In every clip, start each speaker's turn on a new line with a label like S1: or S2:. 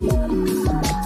S1: Thank you.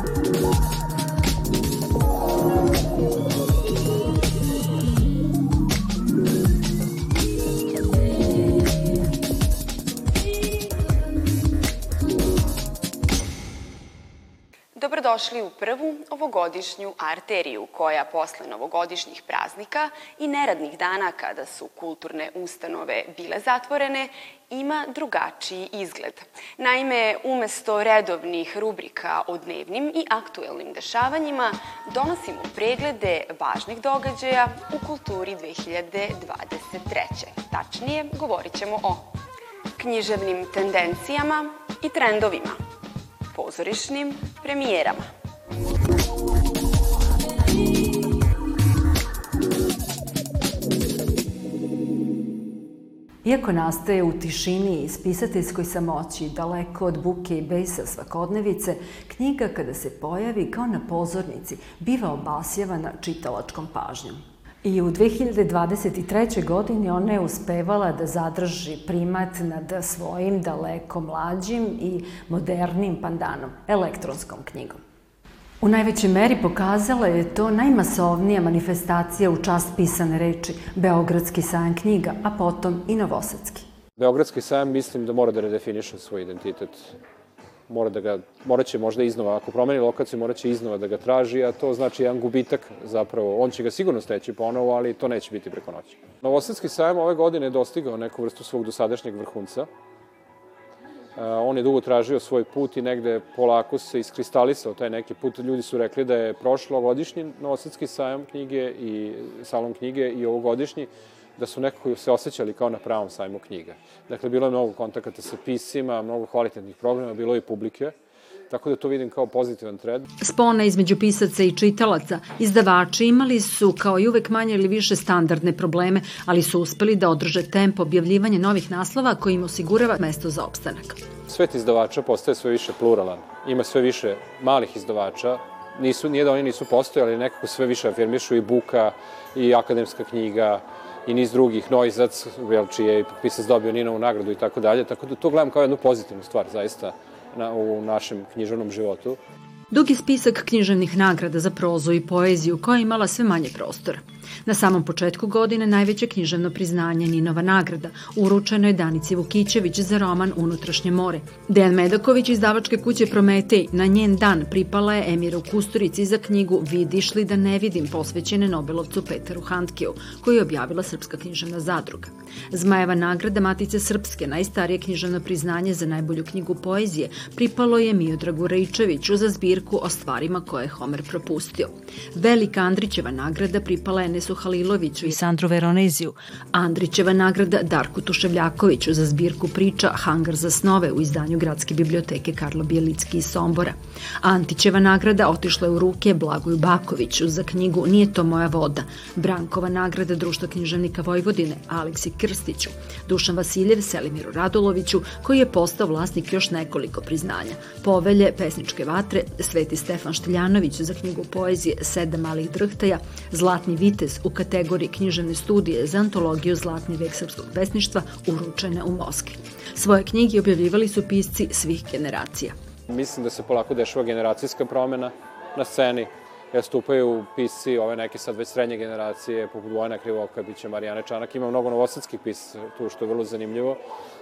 S1: Dobrodošli u prvu ovogodišnju arteriju koja posle novogodišnjih praznika i neradnih dana kada su kulturne ustanove bile zatvorene ima drugačiji izgled. Naime, umesto redovnih rubrika o dnevnim i aktuelnim dešavanjima, donosimo preglede važnih događaja u kulturi 2023. Tačnije, govorit ćemo o književnim tendencijama i trendovima, pozorišnim premijerama.
S2: Iako nastaje u tišini i spisateljskoj samoći, daleko od buke i besa svakodnevice, knjiga kada se pojavi kao na pozornici biva obasjavana čitalačkom pažnjom. I u 2023. godini ona je uspevala da zadrži primat nad svojim daleko mlađim i modernim pandanom, elektronskom knjigom. U najvećoj meri pokazala je to najmasovnija manifestacija u čast pisane reči, Beogradski sajam knjiga, a potom i Novosadski.
S3: Beogradski sajam mislim da mora da redefiniše svoj identitet mora da ga, morat će možda iznova, ako promeni lokaciju, morat će iznova da ga traži, a to znači jedan gubitak zapravo. On će ga sigurno steći ponovo, ali to neće biti preko noći. Novosadski sajam ove godine je dostigao neku vrstu svog dosadašnjeg vrhunca. On je dugo tražio svoj put i negde polako se iskristalisao taj neki put. Ljudi su rekli da je prošlo godišnji Novosadski sajam knjige i salon knjige i ovogodišnji da su nekako se osjećali kao na pravom sajmu knjiga. Dakle, bilo je mnogo kontakata sa pisima, mnogo kvalitetnih programa, bilo je i publike. Tako da to vidim kao pozitivan trend.
S2: Spona između pisaca i čitalaca, izdavači imali su kao i uvek manje ili više standardne probleme, ali su uspeli da održe tempo objavljivanja novih naslova koji im osigurava mesto za opstanak.
S3: Svet izdavača postaje sve više pluralan. Ima sve više malih izdavača, nisu, nije da oni nisu postojali, nekako sve više afirmišu i buka i akademska knjiga i niz drugih, Noizac, jel, čiji je pisac dobio Ninovu nagradu i tako dalje, tako da to gledam kao jednu pozitivnu stvar, zaista, na, u našem književnom životu.
S2: Dugi spisak književnih nagrada za prozu i poeziju koja je imala sve manje prostora. Na samom početku godine najveće književno priznanje Ninova nagrada uručeno je Danici Vukićević za roman Unutrašnje more. Dejan Medaković iz davačke kuće Prometej na njen dan pripala je Emiru Kusturici za knjigu Vidiš li da ne vidim posvećene Nobelovcu Peteru Handkeu, koju je objavila Srpska književna zadruga. Zmajeva nagrada Matice Srpske, najstarije književno priznanje za najbolju knjigu poezije, pripalo je Miodragu Rejčeviću za zbirku o stvarima koje je Homer propustio. Velika Andrićeva nagrada pripala je Enesu Haliloviću i Sandru Veroneziju, Andrićeva nagrada Darku Tuševljakoviću za zbirku priča Hangar za snove u izdanju Gradske biblioteke Karlo Bjelicki iz Sombora. Antićeva nagrada otišla je u ruke Blagoju Bakoviću za knjigu Nije to moja voda, Brankova nagrada Društva književnika Vojvodine Aleksi Krstiću, Dušan Vasiljev Selimiru Raduloviću koji je postao vlasnik još nekoliko priznanja, Povelje pesničke vatre Sveti Stefan Štiljanović za knjigu poezije Sedam malih drhtaja, Zlatni vite vitez u kategoriji književne studije za antologiju Zlatni vek srpskog pesništva uručene u Moskvi. Svoje knjige objavljivali su pisci svih generacija.
S3: Mislim da se polako dešava generacijska promena na sceni. Ja stupaju pisci ove neke sad već srednje generacije, poput Vojna Krivoka, bit će Marijane Čanak, ima mnogo novosadskih pisca tu što je vrlo zanimljivo.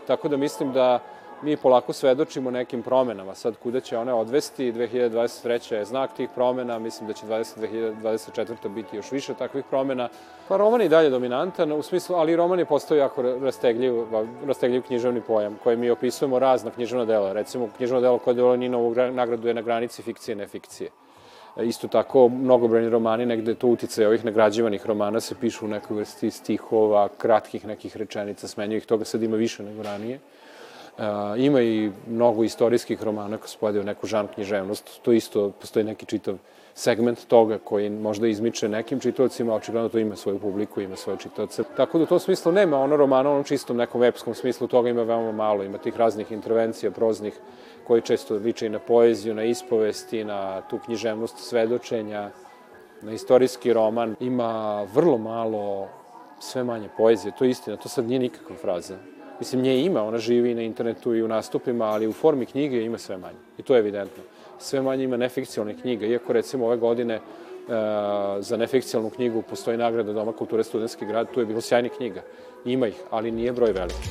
S3: Tako da mislim da mi polako svedočimo nekim promenama. Sad, kuda će one odvesti, 2023. je znak tih promena, mislim da će 2024. biti još više takvih promena. Pa roman je dalje dominantan, u smislu, ali roman je postao jako rastegljiv, rastegljiv književni pojam, koji mi opisujemo razna književna dela. Recimo, književno delo koje je dobilo Ninovu nagradu je na granici fikcije i nefikcije. Isto tako, mnogobrojni romani, negde to utice ovih nagrađivanih romana se pišu u nekoj vrsti stihova, kratkih nekih rečenica, smenjivih, toga sad ima više nego ranije. Ima i mnogo istorijskih romana koji spadaju u neku žan književnost. To isto, postoji neki čitav segment toga koji možda izmiče nekim čitavcima, a očigledno to ima svoju publiku, ima svoje čitavce. Tako da u tom smislu nema ono romana, onom čistom nekom epskom smislu, toga ima veoma malo. Ima tih raznih intervencija, proznih, koji često liče i na poeziju, na ispovesti, na tu književnost svedočenja, na istorijski roman. Ima vrlo malo, sve manje poezije, to je istina, to sad nije nikakva fraza. Mislim, nje ima, ona živi na internetu i u nastupima, ali u formi knjige ima sve manje. I to je evidentno. sve manje ima nefikcijalnih knjiga, iako recimo ove godine e, za nefikcijalnu knjigu postoji nagrada Doma kulture Studenski grad, tu je bilo sjajnih knjiga. Ima ih, ali nije broj veliki.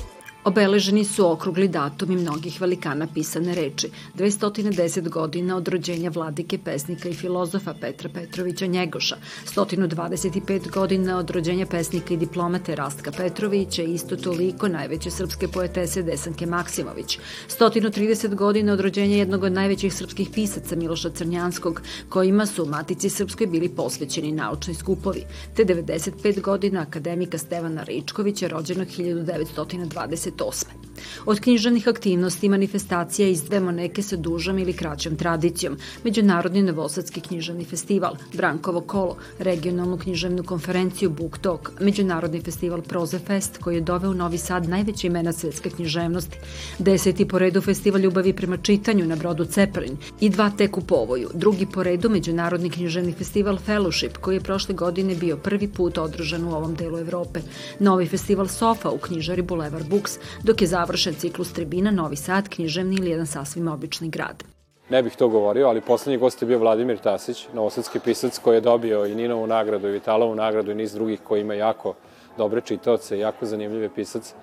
S2: Obeleženi su okrugli datumi mnogih velikana pisane reči, 210 godina od rođenja vladike, pesnika i filozofa Petra Petrovića Njegoša, 125 godina od rođenja pesnika i diplomate Rastka Petrovića i isto toliko najveće srpske poetese Desanke Maksimović, 130 godina od rođenja jednog od najvećih srpskih pisaca Miloša Crnjanskog, kojima su u Matici Srpskoj bili posvećeni naučni skupovi, te 95 godina akademika Stevana Ričkovića rođenog 1920 1998. Od književnih aktivnosti i manifestacija izdvemo neke sa dužom ili kraćom tradicijom. Međunarodni Novosadski književni festival, Brankovo kolo, regionalnu književnu konferenciju Book Talk, Međunarodni festival Proze Fest koji je doveo u Novi Sad najveće imena svetske književnosti, deseti po redu festival ljubavi prema čitanju na brodu Cepelin i dva tek u povoju, drugi po redu Međunarodni književni festival Fellowship koji je prošle godine bio prvi put održan u ovom delu Evrope, novi festival Sofa u knjižari Boulevard Books, dok je završen ciklus tribina Novi Sad, književni ili jedan sasvim obični grad.
S3: Ne bih to govorio, ali poslednji gost je bio Vladimir Tasić, novosadski pisac koji je dobio i Ninovu nagradu i Vitalovu nagradu i niz drugih koji ima jako dobre čitaoce jako zanimljive pisac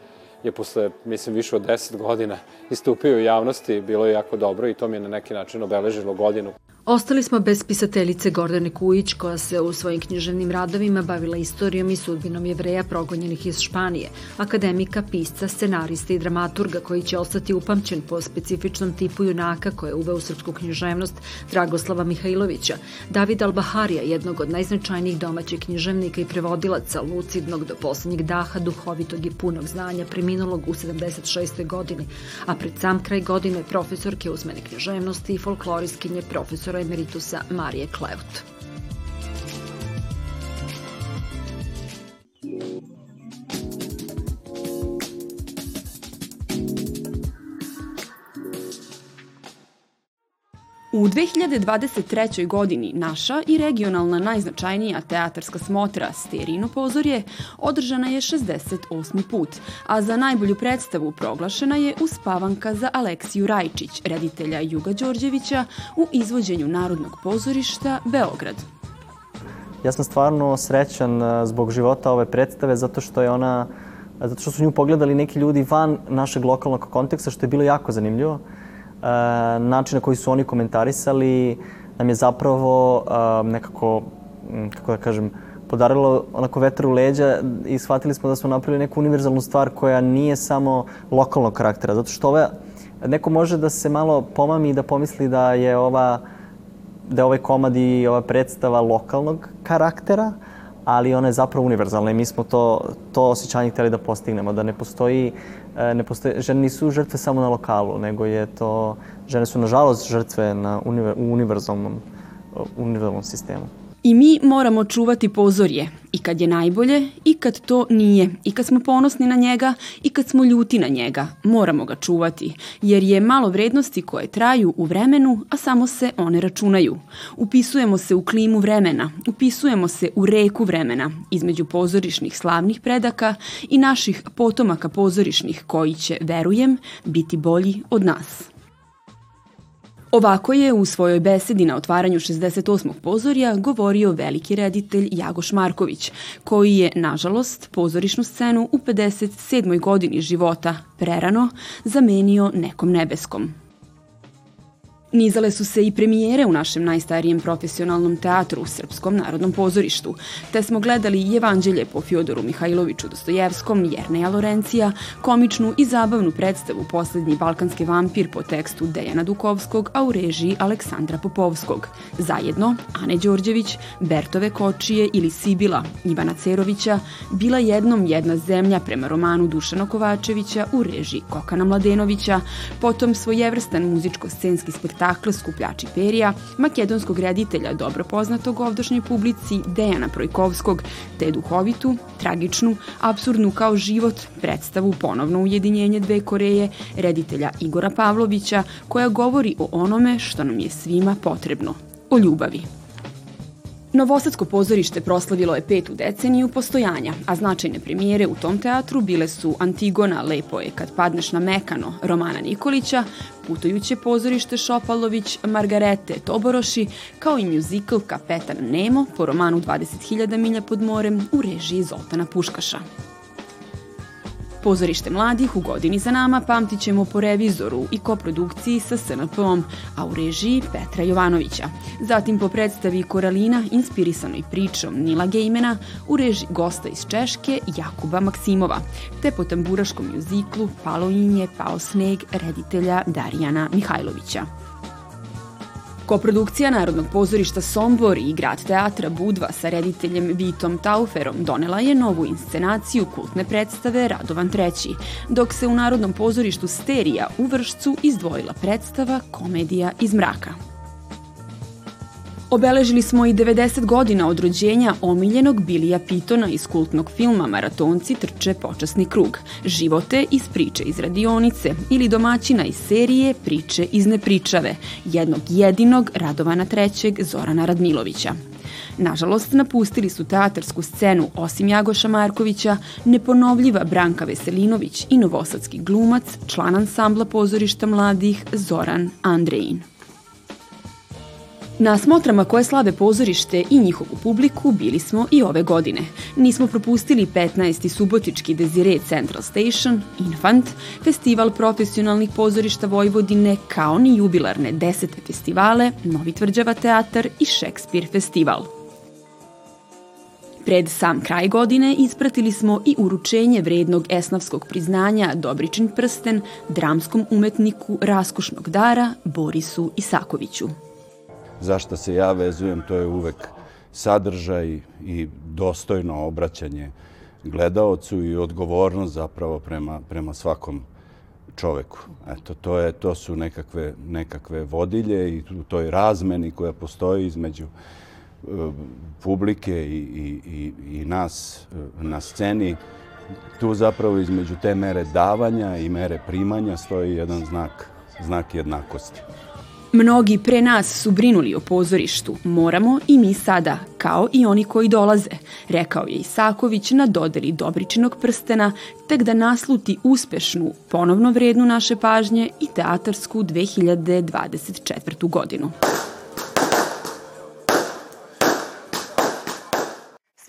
S3: je posle, mislim, više od 10 godina istupio u javnosti, bilo je jako dobro i to mi je na neki način obeležilo godinu.
S2: Ostali smo bez pisateljice Gordane Kujić, koja se u svojim književnim radovima bavila istorijom i sudbinom jevreja progonjenih iz Španije, akademika, pisca, scenarista i dramaturga koji će ostati upamćen po specifičnom tipu junaka koje je uveo u srpsku književnost Dragoslava Mihajlovića, Davida Albaharija, jednog od najznačajnijih domaćih književnika i prevodilaca, lucidnog do poslednjeg daha, duhovitog i punog znanja, preminulog u 76. godini, a pred sam kraj godine profesorke uzmene književnosti i folkloriskinje profesora profesora emeritusa Marije Kleut.
S1: U 2023. godini naša i regionalna najznačajnija teatarska smotra Sterino pozorje održana je 68. put, a za najbolju predstavu proglašena je uspavanka za Aleksiju Rajčić, reditelja Juga Đorđevića u izvođenju Narodnog pozorišta Beograd.
S4: Ja sam stvarno srećan e, zbog života ove predstave zato što je ona zato što su nju pogledali neki ljudi van našeg lokalnog konteksta, što je bilo jako zanimljivo. E, način na koji su oni komentarisali nam je zapravo e, nekako, kako da kažem, podarilo onako vetar u leđa i shvatili smo da smo napravili neku univerzalnu stvar koja nije samo lokalnog karaktera. Zato što ove, neko može da se malo pomami i da pomisli da je ova da je ovaj komad i ova predstava lokalnog karaktera, ali ona je zapravo univerzalna i mi smo to, to osjećanje hteli da postignemo, da ne postoji, e, ne postoji, žene nisu žrtve samo na lokalu, nego je to, žene su nažalost žrtve na univer, u univerzalnom, univerzalnom sistemu.
S1: I mi moramo čuvati pozorje, i kad je najbolje, i kad to nije, i kad smo ponosni na njega, i kad smo ljuti na njega. Moramo ga čuvati, jer je malo vrednosti koje traju u vremenu, a samo se one računaju. Upisujemo se u klimu vremena, upisujemo se u reku vremena, između pozorišnih slavnih predaka i naših potomaka pozorišnih koji će, verujem, biti bolji od nas. Ovako je u svojoj besedi na otvaranju 68. pozorja govorio veliki reditelj Jagoš Marković, koji je, nažalost, pozorišnu scenu u 57. godini života prerano zamenio nekom nebeskom. Nizale su se i premijere u našem najstarijem profesionalnom teatru u Srpskom narodnom pozorištu, te smo gledali Evanđelje po Fjodoru Mihajloviću Dostojevskom, Jerneja Lorencija, komičnu i zabavnu predstavu Poslednji balkanski vampir po tekstu Dejana Dukovskog, a u režiji Aleksandra Popovskog. Zajedno, Ane Đorđević, Bertove Kočije ili Sibila, Ivana Cerovića, bila jednom jedna zemlja prema romanu Dušana Kovačevića u režiji Kokana Mladenovića, potom svojevrstan muzičko-scenski spektakl spektakl Skupljači perija, makedonskog reditelja dobro poznatog ovdašnjoj publici Dejana Projkovskog, te duhovitu, tragičnu, absurdnu kao život predstavu ponovno ujedinjenje dve Koreje reditelja Igora Pavlovića koja govori o onome što nam je svima potrebno, o ljubavi. Novosadsko pozorište proslavilo je petu deceniju postojanja, a značajne premijere u tom teatru bile su Antigona, Lepo je kad padneš na mekano, Romana Nikolića, Putujuće pozorište Šopalović, Margarete Toboroši, kao i mjuzikl Kapetan Nemo po romanu 20.000 milja pod morem u režiji Zoltana Puškaša. Pozorište mladih u godini za nama pamtit ćemo po revizoru i koprodukciji sa SNP-om, a u režiji Petra Jovanovića. Zatim po predstavi Koralina, inspirisanoj pričom Nila Gejmena, u režiji gosta iz Češke Jakuba Maksimova, te po tamburaškom mjuziklu Palo inje, pao sneg reditelja Darijana Mihajlovića. Koprodukcija Narodnog pozorišta Sombor i grad teatra Budva sa rediteljem Vitom Tauferom donela je novu inscenaciju kultne predstave Radovan III, dok se u Narodnom pozorištu Sterija u Vršcu izdvojila predstava Komedija iz mraka. Obeležili smo i 90 godina od rođenja omiljenog Bilija Pitona iz kultnog filma Maratonci trče počasni krug, živote iz priče iz radionice ili domaćina iz serije Priče iz nepričave, jednog jedinog Radovana III. Zorana Radmilovića. Nažalost, napustili su teatarsku scenu osim Jagoša Markovića, neponovljiva Branka Veselinović i novosadski glumac, član ansambla pozorišta mladih Zoran Andrejin. Na smotrama koje slave pozorište i njihovu publiku bili smo i ove godine. Nismo propustili 15. subotički Desire Central Station, Infant, festival profesionalnih pozorišta Vojvodine, kao ni jubilarne desete festivale, Novi Tvrđava teatar i Šekspir festival. Pred sam kraj godine ispratili smo i uručenje vrednog esnavskog priznanja Dobričin prsten dramskom umetniku raskošnog dara Borisu Isakoviću
S5: zašto se ja vezujem, to je uvek sadržaj i dostojno obraćanje gledaocu i odgovornost zapravo prema, prema svakom čoveku. Eto, to, je, to su nekakve, nekakve vodilje i u toj razmeni koja postoji između e, publike i, i, i, i nas e, na sceni, tu zapravo između te mere davanja i mere primanja stoji jedan znak, znak jednakosti.
S1: Mnogi pre nas su brinuli o pozorištu, moramo i mi sada, kao i oni koji dolaze, rekao je Isaković na dodeli Dobričinog prstena, tek da nasluti uspešnu, ponovno vrednu naše pažnje i teatarsku 2024. godinu.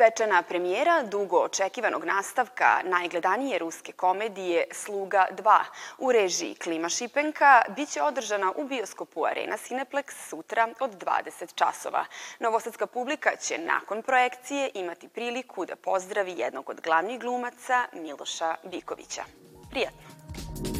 S1: Svečana premijera dugo očekivanog nastavka najgledanije ruske komedije Sluga 2 u režiji Klima Šipenka biće održana u bioskopu Arena Cineplex sutra od 20 časova. Novosadska publika će nakon projekcije imati priliku da pozdravi jednog od glavnih glumaca Miloša Bikovića. Prijatno!